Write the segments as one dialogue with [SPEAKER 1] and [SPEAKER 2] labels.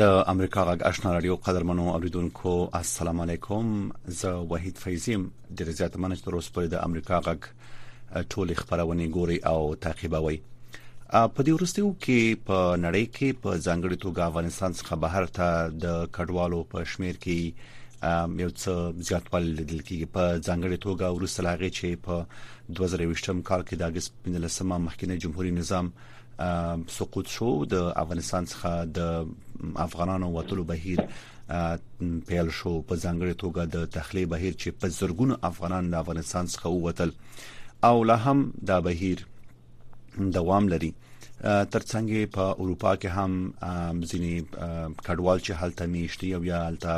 [SPEAKER 1] د امریکا غږ آشنا رادیو قدرمنو اوریدونکو السلام علیکم زه وحید فیضیم د رضایت منځ تر اوسه پورې د امریکا غږ ټول خبرونه ګوري او تعقیبوي په دې ورستیو کې په نړۍ کې په ځانګړي توګه افغانستان څخه بهر ته د کډوالو په شمیر کې یو څه زیاتوالی لیدل کیږي په ځانګړي توګه ورسره هغه چې په 2020م کال کې د اگست 15مه مخکنی جمهوریت نظام سقوط شو د افغانستان څخه د افغانانو وټلو بهیر پیل شو په ځانګړي توګه د تخلیه بهیر چې په زرګونو افغانان د افغانستان څخه ووتل او لا هم دا بهیر دوام لري ترڅنګ په اروپا کې هم ځینې کډوال چې هلته میشتي او یا هلته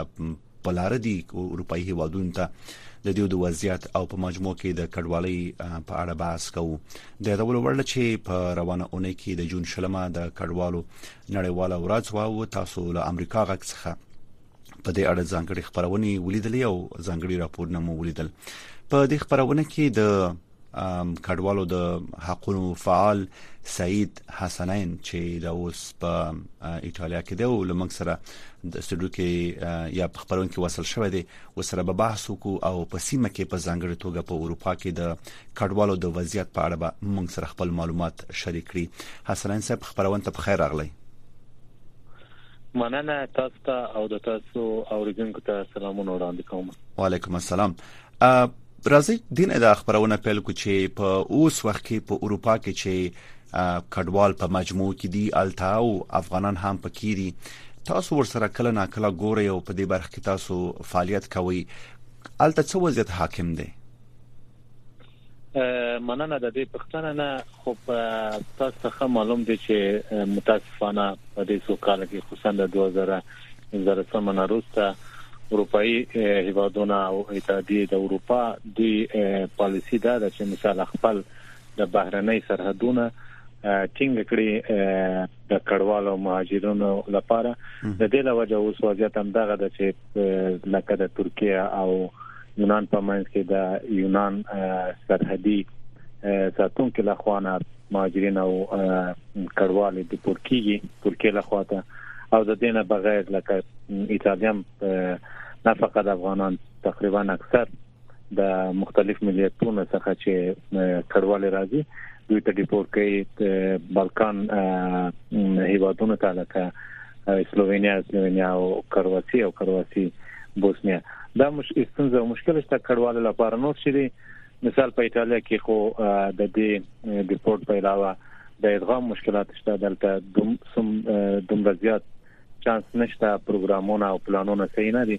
[SPEAKER 1] په لار دي اروپאי هیوادونو ته د دیو د وضعیت او په مجموع کې د کډوالۍ په اړه بحث کوو د یادولو وړ چې په روانه اونۍ کې د جون شلمه د کډوالو نړیواله ورځ واو تاسو له امریکا غږ څخه په دې اړه ځانګړي خبرونه ولیدلې او ځانګړي راپورونه مو ولیدل په دې خبرونه کې د کډوالو د حقوقو فعال سعید حسنین چې د اوس په ایتالیا کې دی او لمنګ سره د استودیو کې یا په خبرون کې وصل شوې دي وسره به بحث وکړو او په سیمه کې په ځانګړي توګه په اروپا کې د کډوالو د وضعیت په اړه به موږ سره خپل معلومات شریک کړي حسنین صاحب خبرون ته بخیر راغلی
[SPEAKER 2] مننه تاسو ته او د تاسو اوریدونکو ته سلامونه وړاندې کوم
[SPEAKER 1] وعلیکم السلام راځئ دینه دا خبرونه پیل کو چې په اوس وخت کې په اروپا کې چې کډوال په مجموع کې دي الته او افغانان هم پکې دي تاسو ورسره کله نا کله ګورئ او په دې برخه کې تاسو فعالیت کوئ الته څه وضعیت حاکم دی
[SPEAKER 2] مننه د دې پښتنه نه خو په تاسو څخه معلوم دي چې متاسفانه په دې سوکاله کې خصوصا د 2000 زر سم نه روسته اروپאי هیوادونه او اتحادیه د اروپا دوی پالیسی دا ده چې مثال خپل د بهرنۍ سرحدونه ټینګ کړي د کډوالو مهاجرونو لپاره د دې لوجه اوس وضعیت هم دغه د چې لکه د ترکیه او یونان په منځ کې د یونان سرحدي ساتونکو لخوا نه مهاجرین او کډوال دیپورت کیږي ترکیه لخوا ته او د دې نه بغیر لکه ایتالیا نه فقط افغانان تقریبا اکثر د مختلف ملیتونو څخه چې کډوال راځي دوی ته دیپورت کوي بالکان هیوادونو ته لکه اسلوونیا اسلوونیا او کرواسی او کرواسی بوسنیا دا مش استنزه مشکل شته کډوال لپاره نور شي مثال په ایتالیا کې خو د دې ډیپورټ په علاوه د ادغام مشکلات شته دلته دوم سم دومره زیات چانس نشته پروګرامونه او پلانونه صحیح نه دي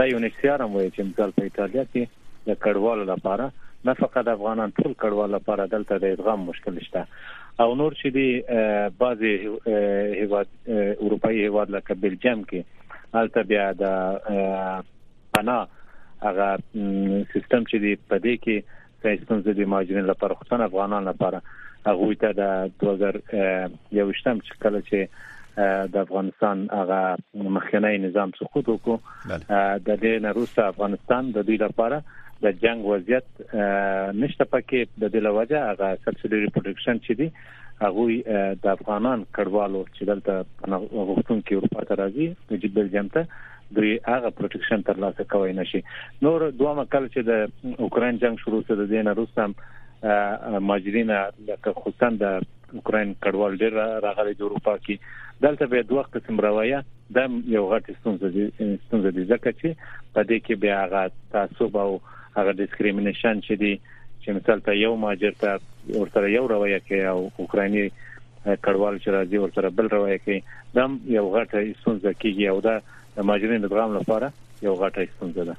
[SPEAKER 2] دا یو نشیار هم وایي چې مثال په ایتالیا کې د کډوالو لپاره نه فقط افغانان ټول کډوال لپاره دلته د ادغام مشکل شته او نور چې دی بعضي هیواد اروپאי هیواد لکه بلجیم کې هلته بیا د پناه هغه سیستم چې دی په دې کې د ستونزې د ماجرین لپاره خو څن افغانان لپاره هغه ته د 2021 چې کله چې د افغانستان هغه مخکنی نظام سقوط وکړو د دې نروسه افغانستان د دوی لپاره د جنگ وضعیت نشته پکې د دې لوجه هغه سبسيډري پروډکشن چې دي هغوی د افغانان کډوالو چې دلته پناه غوښتونکي اروپا ته راځي د بلجیم ته دوی هغه پروټیکشن ترلاسه کوي نشي نور دوه مکل چې د اوکرين جنگ شروع شو د دین روسم ماجرین لکه خصوصا د اوکرين کډوال ډیر راغلي د اروپا کې دلته به دوه قسم روايه د یو غټ ستونزه دي ستونزه دي ځکه چې په دې کې به هغه تعصب او هغه ډیسکریمینیشن چې دي چې مثال ته یو ماجر ته ورته یو روایه کوي او اوکرایني کډوال چې راځي ورته بل روایه کوي دا یو غټه ستونزه کیږي او دا د ماجرین د غام لپاره یو غټه ستونزه ده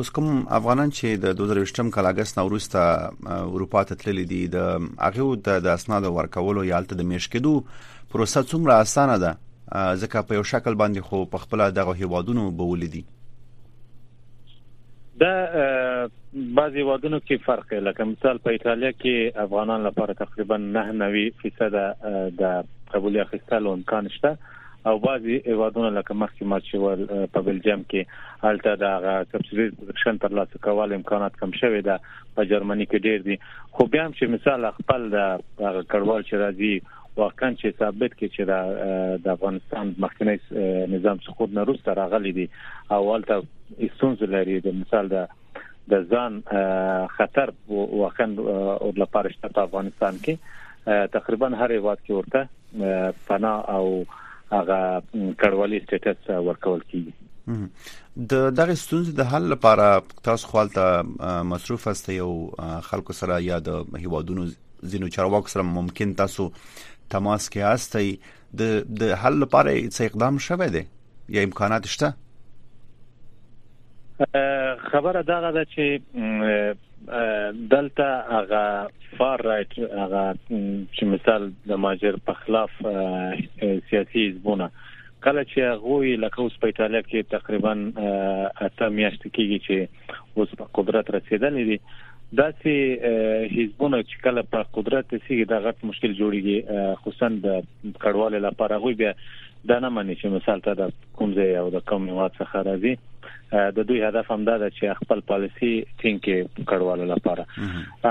[SPEAKER 1] اوس کوم افغانان چې د 2020م کال اگست نوروز ته اروپا ته تللي دي د هغه ته د اسناد ورکولو یالته د میشکدو پروسه څومره اسانه ده ځکه په یو شکل باندې خو په خپل دغه هیوادونو بولیدي
[SPEAKER 2] دا بعضی وادونو کې فرق لکه مثال په ایتالیا کې افغانان لپاره تقریبا 99% د قبول اخیستلو امکان شته او بعضی ایوادونه لکه مخکې ما چې ول په بلجیم کې الټا دا غا سبسډي پروډکشن تر لاسه کول امکانات کم شوي دا په جرمني کې ډیر دي خو بیا هم چې مثال خپل د کډوال چې راځي واقعا چې ثابت کې چې دا د افغانستان مخکنی نظام سقوط نه روسته راغلي دي او والته استونز لري د مثال د د ځان خطر واقعا او د پارشته په افغانستان کې تقریبا هر هیواد کې ورته پنا او هغه کډوالي سټیټس ورکول کیږي
[SPEAKER 1] د دغه ستونزې د حل لپاره تاسو خپلته مصروف هستئ او خلکو سره یا د هیوادونو ځینو چارواکو سره ممکن تاسو تماس کې هستئ د د حل لپاره څه اقدام شوه دی یا امکانات شته
[SPEAKER 2] خبره دا ده چې دلته هغه فار رائټ هغه چې مثال د ماجر په خلاف سیاسي حزبونه کله چې هغه لکه اوس په ایتالیا کې تقریبا اته میاشتې کېږي چې اوس په قدرت رسیدلې دي داسې حزبونه چې کله په قدرت سیږي دا غټ مشکل جوړیږي خصوصا د کډوالو لپاره غوي بیا دا نه مانی چې مثال ته د کوم ځای او د کوم هیواد څخه راځي د دوی هدف هم دا ده چې خپل پالیسی ټینګ کې کډوالو لپاره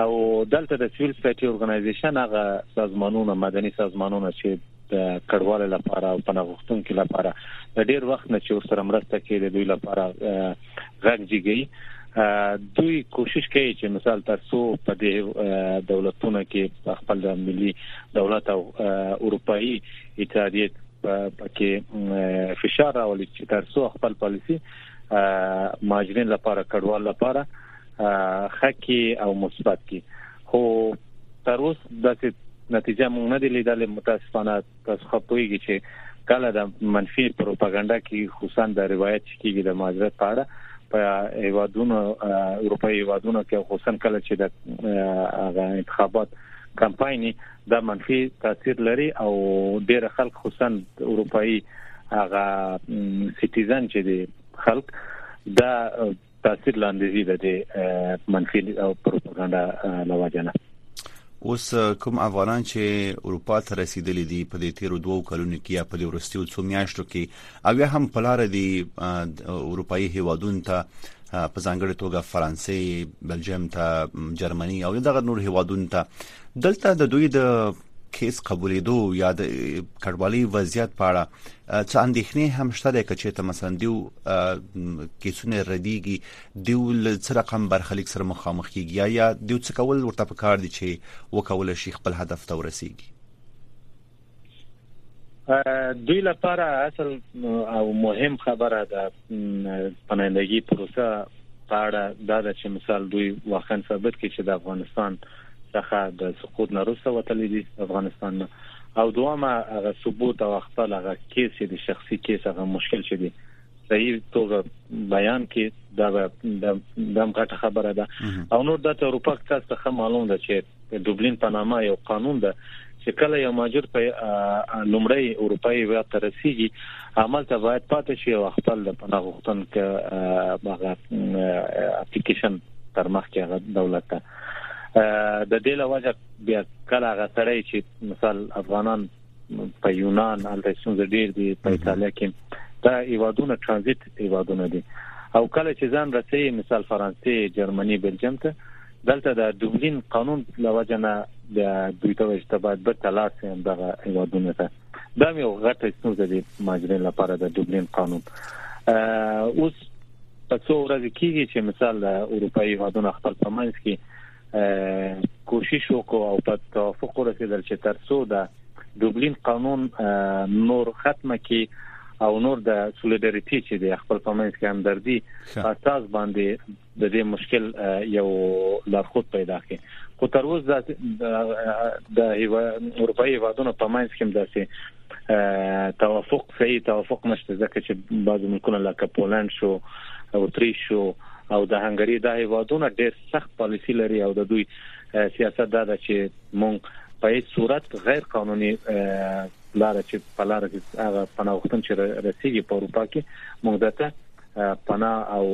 [SPEAKER 2] او دلته د سیول سټي اورګنایزیشن هغه سازمانونه مدني سازمانونه چې د کډوالو لپاره او پناه غوښتونکو لپاره د ډیر وخت نه چې ورسره مرسته کوي د دوی لپاره غږ جګي دوی کوشش کوي چې مثال تر څو په دې دولتونو کې خپل د ملي دولت او اروپאי اتحادیه پکې فشار راولي چې تر څو خپل پالیسی ماجرین لپاره کډوال لپاره خکې او مثبت کی خو تر اوس داسې نتیجه مونږ نه دی لیدلې متاسفانه تاسو خو پوهیږئ چې کله د منفي پروپاګاندا کې خصوصا د روایت چې کیږي د مهاجرت په اړه په ایوادونو اروپאי ایوادونو کې خصوصا کله چې د انتخابات کمپاین د منفي تاثیر لري او ډیر خلک خصوصا اروپאי هغه سټیزن چې دي خلک دا تاثیر لاندې دي د دې منفي او پروپاګاندا لواجنه
[SPEAKER 1] اوس کوم افغانان چې اروپا ته رسیدلي دي په دې تیرو دوو کلونو کې یا په دې ورستیو څو میاشتو کې او یا هم په لار دي اروپאי هیوادونو ته په ځانګړي توګه فرانسې، بلجیم ته، جرمني او دغه نور هیوادونو ته دلته د دوی د کیس قبولېدو یا د کډوالۍ وضعیت په اړه څه اندېښنې هم شته د کچې ته مثلا دیو کیسونه ردیږي دیو لڅ رقم برخلیک سره مخامخ کیږي یا یا دیو څه کول ورته په کار دي چې وکول شي خپل هدف ته ورسیږي
[SPEAKER 2] دوی لپاره اصل او مهم خبره ده پناهندګي پروسه په اړه دا د چې مثال دوی واقعا ثابت کړي چې د افغانستان څخه د سقوط نه روسته وتلې دي افغانستان نه او دوامه هغه ثبوت او خپل هغه کیس دي شخصي کیس هغه مشکل چې دي صحیح توګه بیان کې دا د دم غټه خبره ده او نور د اروپا تاسو ته معلوم ده چې د دوبلین په نامه یو قانون ده چې کله یو ماجر په لومړی اروپایي هیواد ته رسیږي عملته باید پاتې شي او خپل د پناه غوښتنکې هغه اپلیکیشن تر مخکې هغه دولت ته د دې لوجه بیا کله هغه سړی چې مثال افغانان په یونان الته څنګه ډیر دي په ایتالیا کې دا ایوادونه ترانزیت ایوادونه دي او کله چې ځان رسېږي مثال فرانسې جرمني بلجیم ته دلته د دوبلین قانون له وجه نه دوی ته وایي چې باید به تلاش شي دغه هیوادونه ته دا یو غټه ستونزه دي ماجرین لپاره د دوبلین قانون اوس په څو ورځې کېږي چې مثال د اروپאי هیوادونو خپل په منځ کې کوشش وکړو او په توافق ورسېدل چې تر څو د دوبلین قانون نور ختمه کی او نور د سولیداریټي چې د خپل پمنځ کې همدردي اساس باندې د دې مشکل یو لارښود پیدا کړي خو تر اوس دا د اروپאי هیوادونو په منځ کې داسې توافق صحیح توافق نشته ځکه چې بعض ملکونه لکه پولند شو او تریش شو او د هنګری د هیوادونو ډېر سخت پالیسی لري او د دوی سیاست دا ده چې مونږ په هیڅ صورت غیر قانوني لار چې په لار کې هغه پناهغښتن چې رسیدي په اروپا کې مونږ دته پناه او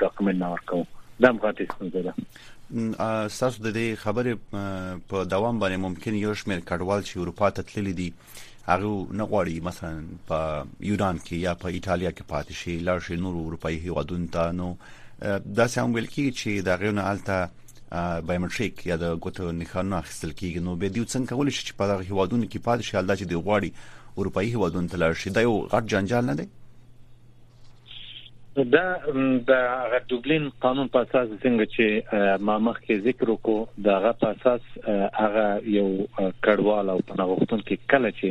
[SPEAKER 2] ډاکومنت نه ورکوم دا هم غټه ستونزه ده
[SPEAKER 1] تاسو د دې خبرې په دوام باندې ممکن یو شمېر کډوال چې اروپا ته تللي دي هغه نه غواړي مثلا په یونان کې یا په ایتالیا کې پاتې شي لاړ شي نور اروپאי هیوادونو ته نو دا سم ویل کیږي چې دا غوونه الته بایومټریک یا د ګوتو نښانونه اخیستل کیږي نو به دیو څنګه کول شي چې په دغه هیوادونو کې پاتې شي الدا چې دی غواړي اروپאי هیوادونو ته لاړ شي دا یو غټ جنجال نه دی
[SPEAKER 2] دا د دوبلین قانون په اساس څنګه چې ما مخکې ذکر وکړو دا غا په اساس هغه یو کډوال او پناهغښتون کې کله چې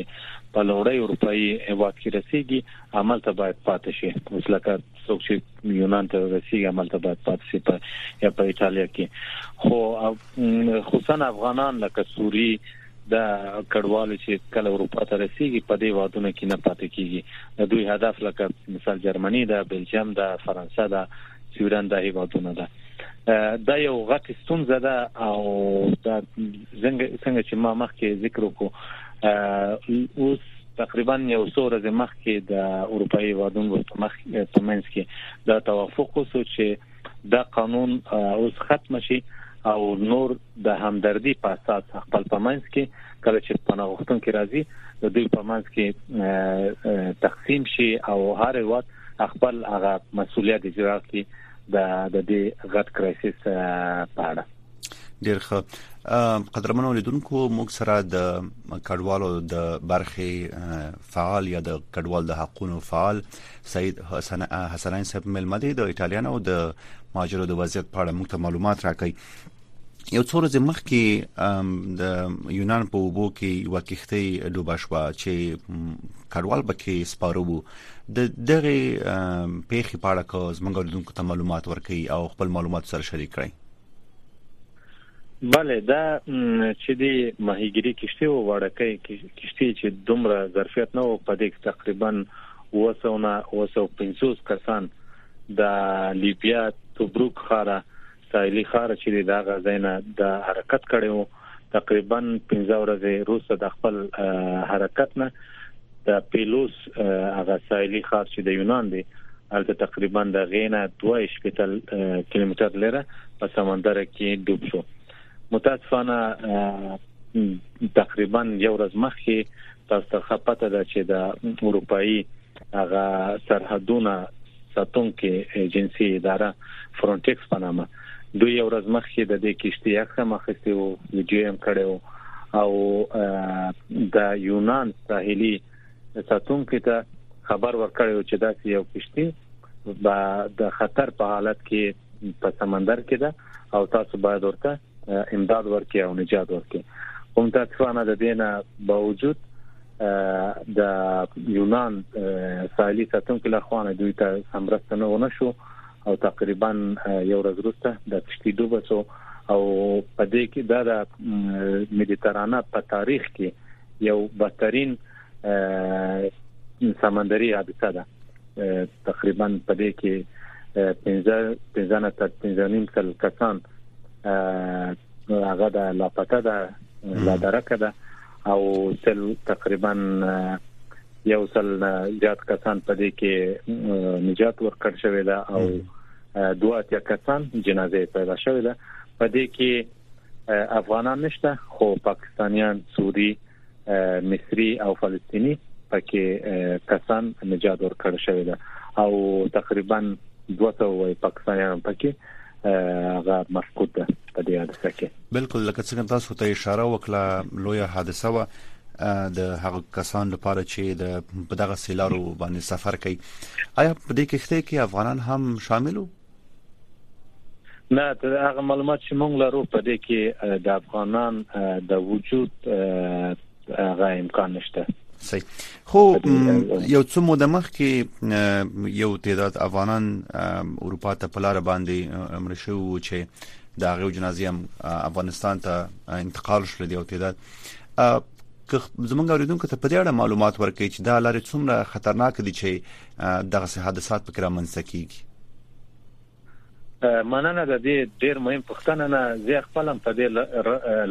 [SPEAKER 2] په لوړی اروپאי هواد کې رسیدي عمل ته باید پاتې شي اوس لکه څوک چې یونان ته رسیدي عمل ته باید پاتې شي په یا په ایتالیا کې خو خصوصا افغانان لکه سوري دا کډوال چې کله اروپا ته رسیږي په دې وادونو کې نه پاتې کیږي د دوی هدف لکه مثال جرمني ده بلجیم ده فرانسه ده سویډن دا هیوادونه ده دا یو غټ ستونزه ده او دا څنګه څنګه چې ما مخکې ذکر وکړو اوس تقریبا یو څو ورځې مخکې د اروپאי وادونو په مخ په منځ کې دا توافق وسو چې دا قانون اوس ختم شي او نور د همدردي په اساس خپل پمنځ کې کله چې پناه غوښتونکي راځي د دوی پمنځ کې تقسیم شي او هر هیواد خپل هغه مسولیت اجرا کړي د د دې غټ کرایسیس په اړه
[SPEAKER 1] ډیر ښه قدرمنو لیدونکو موږ سره د کډوالو د برخې فعال یا د کډوال د حقوقو فعال سید حسن حسنین صاحب ملمدي د ایتالیانو د ماجرو د وضعیت په اړه موږ ته معلومات راکړي یو څو ورځې مخکې د یونان په وبو کې یو کښته ډوبه شو چې کډوال بکې سپارو وو د دغه پیښې په اړه کوم زمونږ دونکو ته معلومات ورکړي او خپل معلومات سره شریک کړئ
[SPEAKER 2] بله دا چې دی ماهیګیری کشتی او وړکۍ کشتی چې دومره ظرفیت نه و په دې کې تقریبا 200 نه 250 کسان د لیبیا توبروک خاره ساحلی خاره چې دا غزاینه د حرکت کړي وو تقریبا پنځه ورځې روسه د خپل حرکت نه د پیلوس هغه سایلی خار چې د یونان دی هلته تقریبا د غینه 2 شپیتل کیلومتر لره په سمندر کې ډوب شو متاسفانه تقریبا یو ورځ مخکې تاسو ته ښه پته ده چې د اروپאי هغه سرحدونه ساتونکو ایجنسی اداره فرونټکس په نامه دوی یو ورځ مخکې د دې کشتي عکس مخکې وو ویډیو هم کړو او د یونان ساحلی ساتونکو ته خبر ورکړی و چې دا یو کشتي با د خطر په حالت کې په سمندر کې ده او تاسو باید ورته امداد ورکړي او نجات ورکړي خو متاسفانه د دې نه باوجود د یونان ساحلي ساتونکو له خوا دوی ته سمرسته نه ونه شو او تقریبا یو ورځ وروسته د کشتي ډوبه شو او په دې کې دا د مدیترانه په تاریخ کې یو بدترین سمندري حادثه ده تقریبا په دې کې 15 15 نه تر 15 نیم سل کسان هغه د لاپته ده لا درکه ده او سل تقریبا یو سل زیات کسان په دې کې نجات ورکړ شوې ده او دوه اتیا کسان جنازې پیدا شوې ده په دې کې افغانان نشته خو پاکستانیان سوري مصری او فلسطینی پکې کسان نجات ورکړ شوی ده او تقریبا 200 وای پاکستانیان پکې هغه مفقود ده په دې حادثه کې
[SPEAKER 1] بالکل لکه څنګه تاسو ته اشاره وکړه لوی حادثه و د هغه کسان لپاره چې د په دغه سیلارو باندې سفر کوي آیا په دې کښته کې افغانان هم شامل وو
[SPEAKER 2] نه تر هغه معلومات چې مونږ لرو په دې کې د افغانان د وجود هغه امکان نشته
[SPEAKER 1] صحیح خو یو څو مو د مخ کې یو تعداد افغانان اروپا ته په لار باندې امر شو چې دا غو جنازي هم افغانستان ته انتقال شول دی او تعداد که زمونږ اوریدونکو ته په دې اړه معلومات ورکړي چې دا لارې څومره خطرناک دي چې دغه سه حادثات پکې رامنځته کیږي
[SPEAKER 2] مننه د دې ډیر مهم پښتنه نه زه خپلم په دې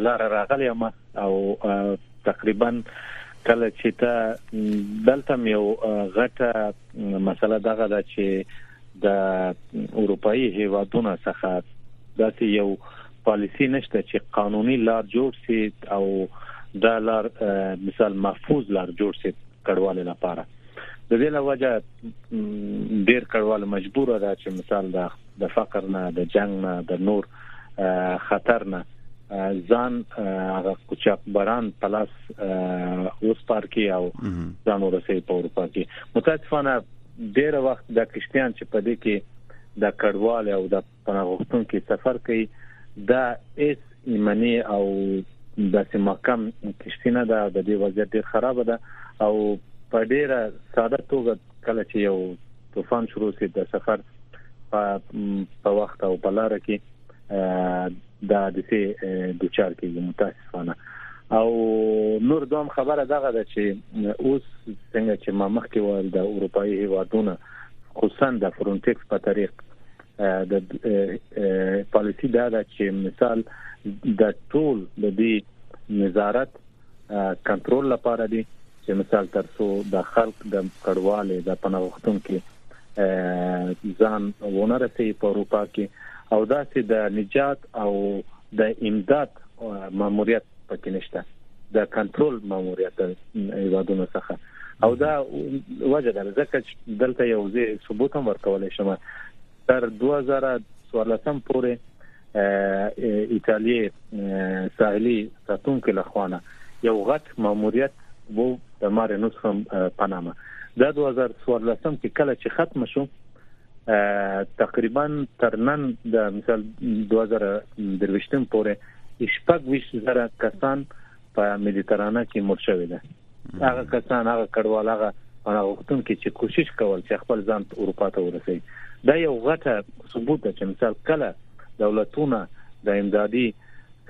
[SPEAKER 2] لار راغلی یم او تقریبا کله چې ته دلته یو غټه مسله دغه ده چې د اروپאי هیوادونو څخه داسې یو پالیسی نشته چې قانوني لار جوړ شي او دا لار مثال محفوظ لار جوړ شي کډوالو لپاره د دې له وجه ډیر کډوال مجبور ده چې مثال د فقر نه د جنگ نه د نور خطر نه ځان هغه کوچاک بران پلاس اوس پارکي او ځان ورسې په اروپا کې متاسفانه ډیر وخت د کشتيان چې په دې کې د کډوال او د پناه غوښتونکي سفر کوي دا اس ایمني او داسې محکم کشتي نه ده د دې وضعیت ډیر خراب ده او په ډیره ساده توګه کله چې یو طوفان شروع شي د سفر په وخت او په لار کې دا د سي د چار کې متاسفانه او نور دوم خبره دغه ده چې اوس څنګه چې ما مخکې وویل د اروپאי هیوادونو خصوصا د فرونټکس په طریق د پالیسی دا ده چې مثال د ټول د دې نظارت کنټرول لپاره دی چې مثال ترڅو د خلک د کډواله د پناهغښتون کې ځان ونه رسي په اروپا کې او داسې د نجات او د امداد ماموریت پکې نشته د کنټرول ماموریت ایوادونو څخه او دا وجه ده ځکه چې دلته یو ځای ثبوت هم ورکولای شم تر 2014 پورې ایتالیا ساحلی ساتونکو لخوانه یو غټ ماموریت وو د مارینوس هم پنامه د 2014 کې کله چې ختم شو تقریبا تر نن د مثال 2023 پورې شپږ ویش زره کسان په مدیترانه کې مړ شوی دي هغه کسان هغه کډوال هغه غوښتون کې چې کوشش کول چې خپل ځان اروپا ته ورسي دا یو غټه ثبوت ده چې مثال کله دولتونه د امدادي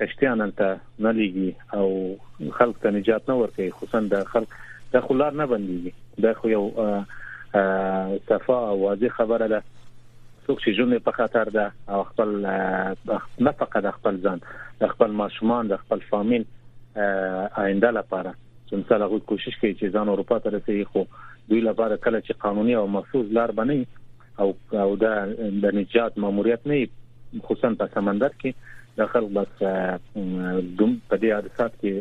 [SPEAKER 2] کشتیان هلته نه لیږي او خلک ته نجات نه ورکوي خصوصا د خلک د خلار نه بنديږي دا خو یو صفا او واضح خبره ده څوک چې ژوند په خطر ده او خپل نه فقط خپل ځان د خپل ماشومان د خپل فامیل آینده لپاره چې مثلا غوښتل کوشش کوي چې ځان اروپا ته رسیدي خو دوی لپاره کله چې قانوني او محفوظ لار بنئ او او دا د نجات ماموریت نه خصوصا په سمندر کې د خلک بس دوم په دې حادثات کې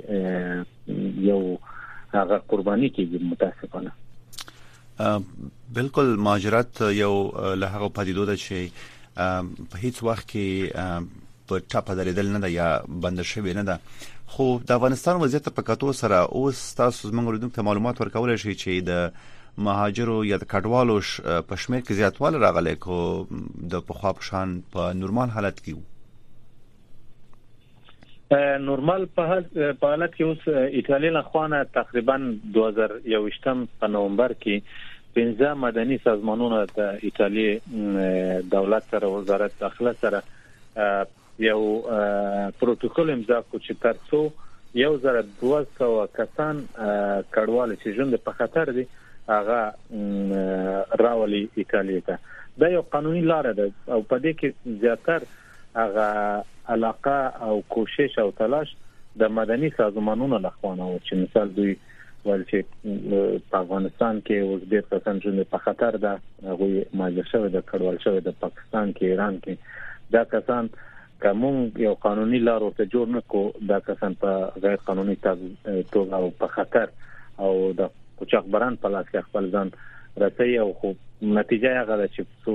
[SPEAKER 2] یو هغه قرباني کیږي متاسفانه
[SPEAKER 1] بالکل ماجرات یو له هغه پدیدو ده چې په هیڅ وخت کې په ټپه درېدل نه ده یا بند شوې نه ده خو د افغانستان وضعیت ته په کتو سره اوس تاسو زموږ اوریدونکو ته معلومات ورکولای شئ چې د مهاجرو یا د کډوالو په شمیر کې زیاتوالی راغلی کو د پخوا په شان په نورمال حالت کې وو
[SPEAKER 2] نورمال په حالت کې اوس ایتالیا له خوانه تقریبا 2021 په نومبر کې پنځه مدني سازمانونه د ایتالیا دولت سره وزارت داخله سره یو پروتوکول امضا کو چې ترڅو یو زره 200 کسان کډوال چې ژوند په خطر دي هغه راولي ایتالیا ته دا یو قانوني لار ده او په دې کې زیاتر هغه علاقه او کوشش او تلاش د مدني سازمانونو لخوا نه و چې مثال دوی ویل چې په افغانستان کې اوس ډېر کسان چې په خطر ده هغه ماجر شوی د کډوال شوی د پاکستان کې ایران کې دا کسان کوم یو قانوني لار ورته جوړ نکو دا کسان په غیر قانوني توګه او په خطر او د قوچاقبران په لاس کې خپل ځان رسي او خو نتیجه هغه ده چې څو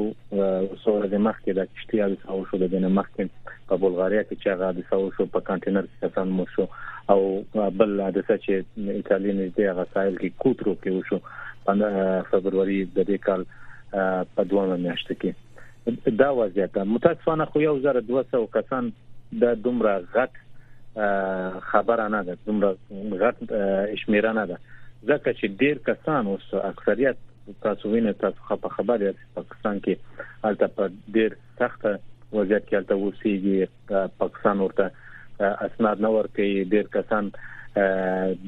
[SPEAKER 2] څو ورځې مخکې د کشتي حادثه وشو د دې مخکې په بلغاریا کې چې هغه حادثه وشو په کانټینر کې کسان مړ شو او بل حادثه چې ایتالیا نږدې هغه ساحل کې کوترو کې وشو په فبرवरी د دې کال په دوه میاشت کې دا وضعیت متاسفانه خو یو زره 200 کسان د دومره غټ خبره نه ده دومره غټ شمیره نه ده ځکه چې ډیر کسان اوس اکثریت تاسو وینئ تاسو خو په خبر یاست پاکستان کې البته په ډیر سخت وضعیت کې البته اوسېږي پاکستان ورته اسناد نه ورکوي ډیر کسان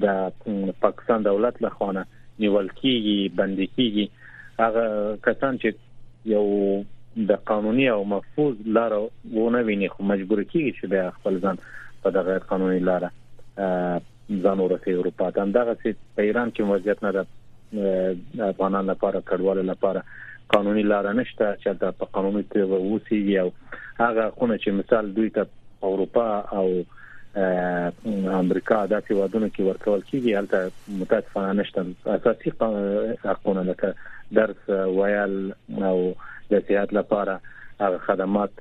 [SPEAKER 2] د پاکستان دولت له خوانه نیول کیږي بندي کیږي هغه کسان چې یو د قانوني او محفوظ لار ونه ویني خو مجبور کیږي چې د خپل ځان په دغه قانوني لار ځان ورته اروپا ته دغه چې په ایران کې وضعیت نه ده افغانان لپاره کډوالو لپاره قانوني لار نشته چې دا په قانوني توګه ووسیږي او هغه خونه چې مثال دوی ته اروپا او امریکا دا چې وادونه کې ورکول کیږي هلته متاسفانه نشته اساسي حقونه لکه درس ویل او د صحت لپاره هغه خدمات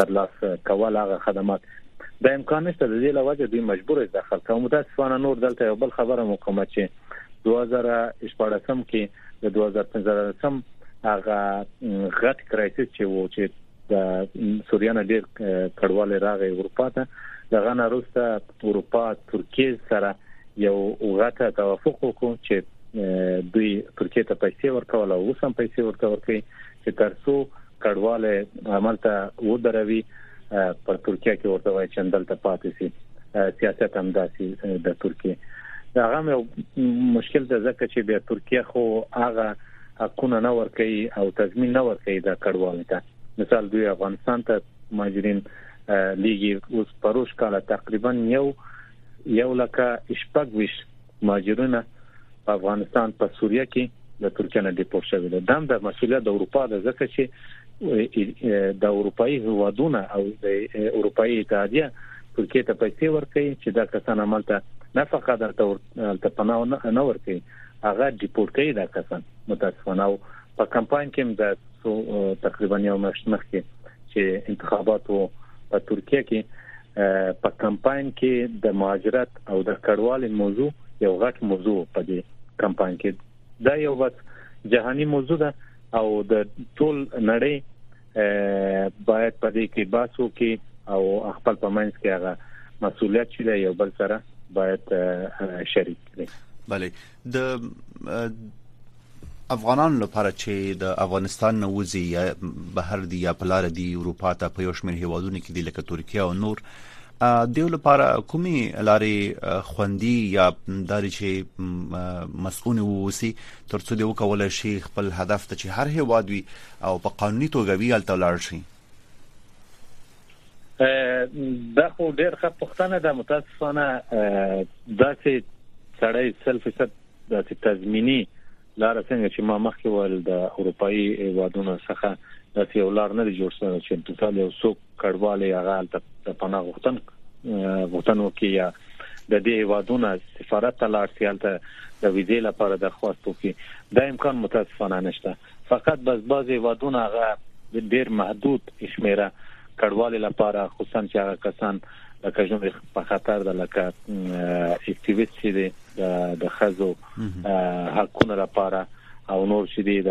[SPEAKER 2] تر لاس کول هغه خدمات دا امکان نشته د دې له وجه دوی مجبور دي داخل کوم متاسفانه نور دلته یو بل خبره مو کومه چې 2014 کې د 2015 هغه غټ کرایسیس چې وو چې د سوریا نه ډیر کډواله راغی اروپا ته دغه نه روسته اروپا ترکیه سره یو غټه توافق وکړ چې دوی ترکیه ته پیسې ورکول او اوس هم پیسې ورته ورکړي چې ترڅو کډواله هملته ودروي پر ترکیه کې ورته وایي چې همدلته پاتې سي سیاست هم داسي د ترکیه دا غو مشکل د ځکه چې بیا ترکیه خو هغه حقونه نه ورکي او تضمین نه ورکي د کډوالو ته مثال دوی افغانستان ته ماجرین لیږي اوس پروش کاله تقریبا یو یو لکه شپږ ویش مهاجرونه په افغانستان په سوریه کې د ترکیه نه ډیپورټ شوی دی دام د مسولیت د اروپا د ځکه چې د اروپאי هوادونه او د اروپאי اتحادیه ترکیه ته پیسې ورکړي چې دا کسان عملته نه فقط د پناه نه ورکړي هغه ډیپورټ کوي دا کسان متاسفانه په کمپاین کې د څو تقریبا یو میاشت مخکې چې انتخاباتو په ترکیه کې په کمپاین کې د مهاجرت او د کډوالۍ موضوع یو غټ موضوع په دې کمپاین کې دا یو بس جهاني موضوع ده او د ټول نړۍ باید په دې کې باسو کې او خپل په منځ کې هغه مسولیت چې یو بل سره باید شریک کړي
[SPEAKER 1] بله د افغانانو لپاره چې د افغانستان نه وځي یا بهر دی یا پلار دی اروپا ته په یو شمېر هیوادونو کې دی لکه ترکیه او نور دیو لپاره کومي لارې خوندي یا داري چې مسؤل ووسی ترڅو دی وکول شي خپل هدف ته چې هر هیواد وي او په قانوني توګه وی الته لاړ شي
[SPEAKER 2] دا خو ډېر ښه پوښتنه ده متاسفانه داسې سړی سل فیصد داسې تضمینی لار څنګه چې ما مخکې ویل د اروپאי هیوادونو څخه داسې یو لار نه جوړ شوی چې مثال یو څوک کډواله یا غال ته پناه غوښتن غوښتنو کې یا د دې هیوادونو سفارت ته لاړ سي هلته د ویزې لپاره درخواست وکړي دا امکان متاسفانه نشته فقط بس بعضې هېوادونه هغه د ډېر محدود شمېره کډوالې لپاره خصوصاً چې هغه کسان لکه ژوند یې په خطر ده لکه اکټیویست چې دی د ښځو حقونو لپاره او نور چې دی د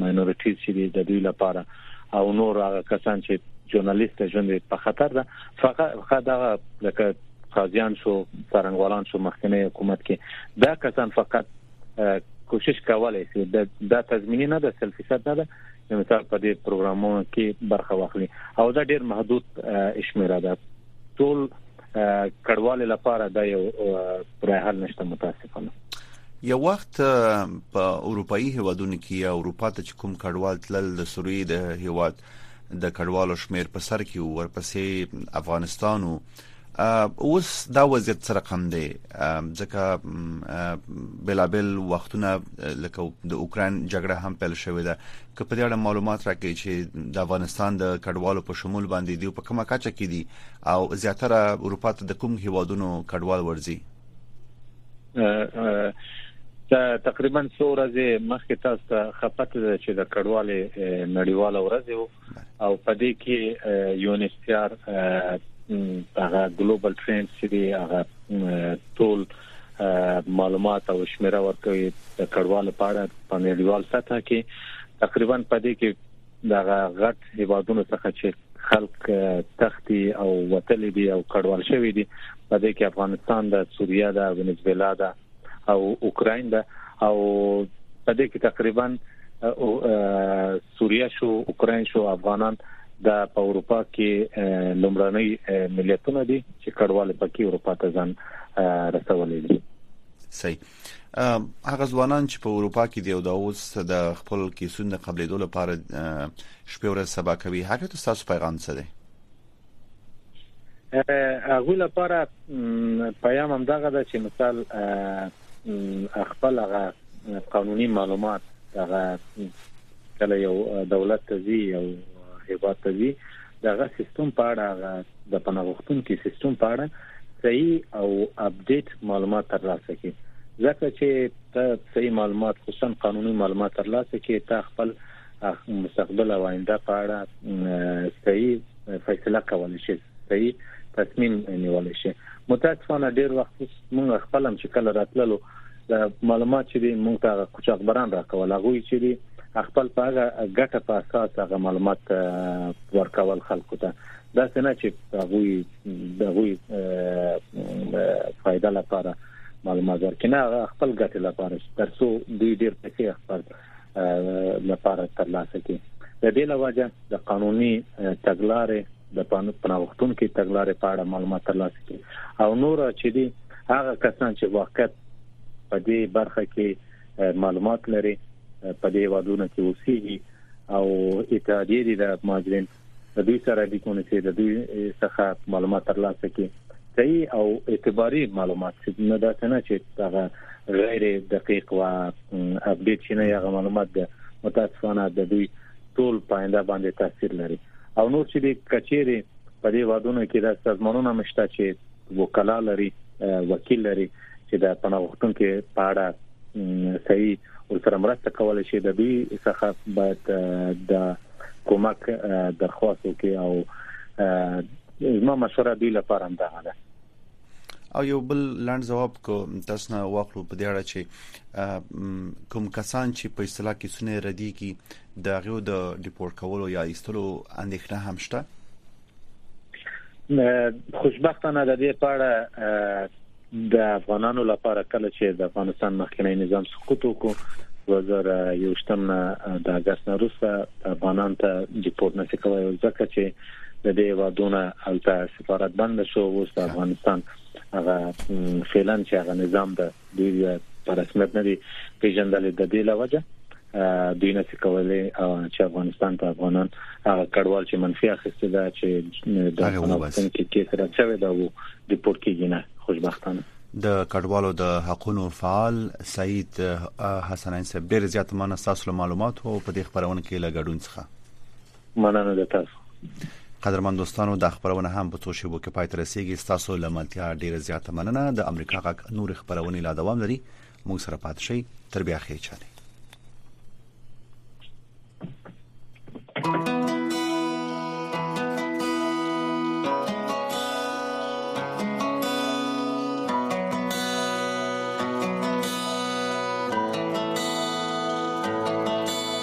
[SPEAKER 2] ماینورټیز چې دی د دوی لپاره او نور هغه کسان چې ژورنالیست ژوند په خطر ده فقط دا لکه قاضیان شو څارنګوالان شو مخکنی حکومت کې دا کسان فقط کوشش کولای شي د دا تضمینی نه ده سل فیصد نه ده مثال په دې پروګرامونو کې برخه واخلي او دا ډیر محدود شمیره ده ټول کډوال لپاره دا یو پرای حل نشته متاسفانه
[SPEAKER 1] یو وخت په اروپאי هیوادونو کې یا اروپا ته چې کوم کډوال تلل د سوریې د هیواد د کډوالو شمیر په سر کې ورپسې افغانستان او اوس دا وضعیت سره کم دی ځکه بلابل وختونه لکه د اوکرين جګړه هم پیل شوې ده که په دې اړه معلومات راکړي چې د افغانستان د کډوالو په شمول باندې دی په کومه کچه کې دي او زیاتره اروپا ته د کوم هیوادونو کډوال ورځي دا
[SPEAKER 2] تقریبا څو ورځې مخکې تاسو ته خپت ده چې د کډوالې نړیواله ورځ او په دې کې یونیسپیار هغه ګلوبل ټرینډ چې دی هغه ټول معلومات او شمیره ورکوي د کډوالو په اړه په نړیوال سطح کې تقریبا په دې کې دغه غټ هیوادونو څخه چې خلک تختی او وتلی دي او کډوال شوی دي په دې کې افغانستان د سوریه د ونزویلا د او اوکراین د او په دې کې تقریبا سوریه شو اوکراین شو افغانان د په اروپا کې لومړنۍ ملیتونه دي چې کډوال پکې اروپا ته ځان رسولې دي
[SPEAKER 1] صحیح هغه ځوانان چې په اروپا کې دی او دا اوس د خپل کیسون د قبلېدو لپاره شپه ورځ سبا کوي هغه ته تاسو پیغام څه دی
[SPEAKER 2] هغه لپاره پیغام هم دغه د چې مثال خپل هغه قانوني معلومات هغه کله یو دولت ته ځي او هیواد ته ځي د هغه سیستم په اړه هغه د پناه غوښتونکي سیستم په اړه صحیح او اپډیټ معلومات تر لاسه کړي ځکه چې ته صحیح معلومات خصوصا قانوني معلومات تر لاسه کړي ته خپل مستقبل او آینده په اړه صحیح فیصله کولی شي صحیح تصمیم نیول شي متاسفانه ډیر وخت موږ خپل هم چې کله راتللو دا معلومات چې دی مونږ ته قوچاقبران راکول هغه چې دی خپل په هغه ګټه په اساس هغه معلومات ورکول خلکو ته دا څنګه چې هغه د هغه فائدہ لپاره معلومات ورکینه هغه خپل ګټه لپاره ترڅو دوی ډیر پیسې خپل لپاره ترلاسه کړي د دې لوجه د قانوني تګلارې د پانوس په نوښتونکې تګلارې په اړه معلومات ترلاسه کړي او نور چې دي هغه کسان چې واقعا په دې برخه کې معلومات لري په دې وادونو کې اوسېږي او اتحادیه دي د ماجرین د دوی سره د کونې چې د دوی څخه معلومات ترلاسه کړي صحیح او اعتباري معلومات چې نه دا څنګه چې هغه غیر دقیق او اپډیټ شنه هغه معلومات متاسفانه د دوی ټول پاینده باندې تاثیر لري او نور چې د کچېری په دې وادونو کې د سازمانونو مشته چې وکلا لري وکیل لري چې د پناهغښتونکو په اړه صحیح او سره مرسته کول شي د دوی څخه باید د کومک درخواست وکړي او زما مشوره دی لپاره هم ده
[SPEAKER 1] او یو بل لاند جواب کو تاسو نه واخلو په دې اړه چې کوم کسان چې په اصطلاح کې سونه ردی کی د غو د ډیپورټ کولو یا ایستلو اندېښنه هم شته
[SPEAKER 2] خوشبختانه د دې په اړه د افغانانو لپاره کله چې د افغانستان مخکنی نظام سقوط وکړو 2021 نه د اگست نه روسه افغانان ته ډیپورټ نشي کولای ځکه چې د دې وادونه الته سفارت بند شو اوس د افغانستان هغه فعلا چې هغه نظام ده دوی په رسمیت نه دی پیژندل د دې لوجه دوی نه کولای چې افغانستان ته افغانان هغه کډوال چې منفي اخیسته دا چې د افغانستان کې کې سره چوي دا وو د پورکیږي نه خوشبختانه
[SPEAKER 1] د کډوالو د حقونو فعال سعید حسنین صاحب ډیر زیات مننه تاسو له معلوماتو او په دې خبرونه کې لګډون څخه
[SPEAKER 2] مننه د تاسو
[SPEAKER 1] قدرمن دوستانو دا خبرونه هم په څو شیبو کې پای ته رسیدي تاسو لمنتیا ډیره زیاته مننه د امریکا غږ نور خبرونه لا دوام لري موږ سره پات شي تر بیا خې چاره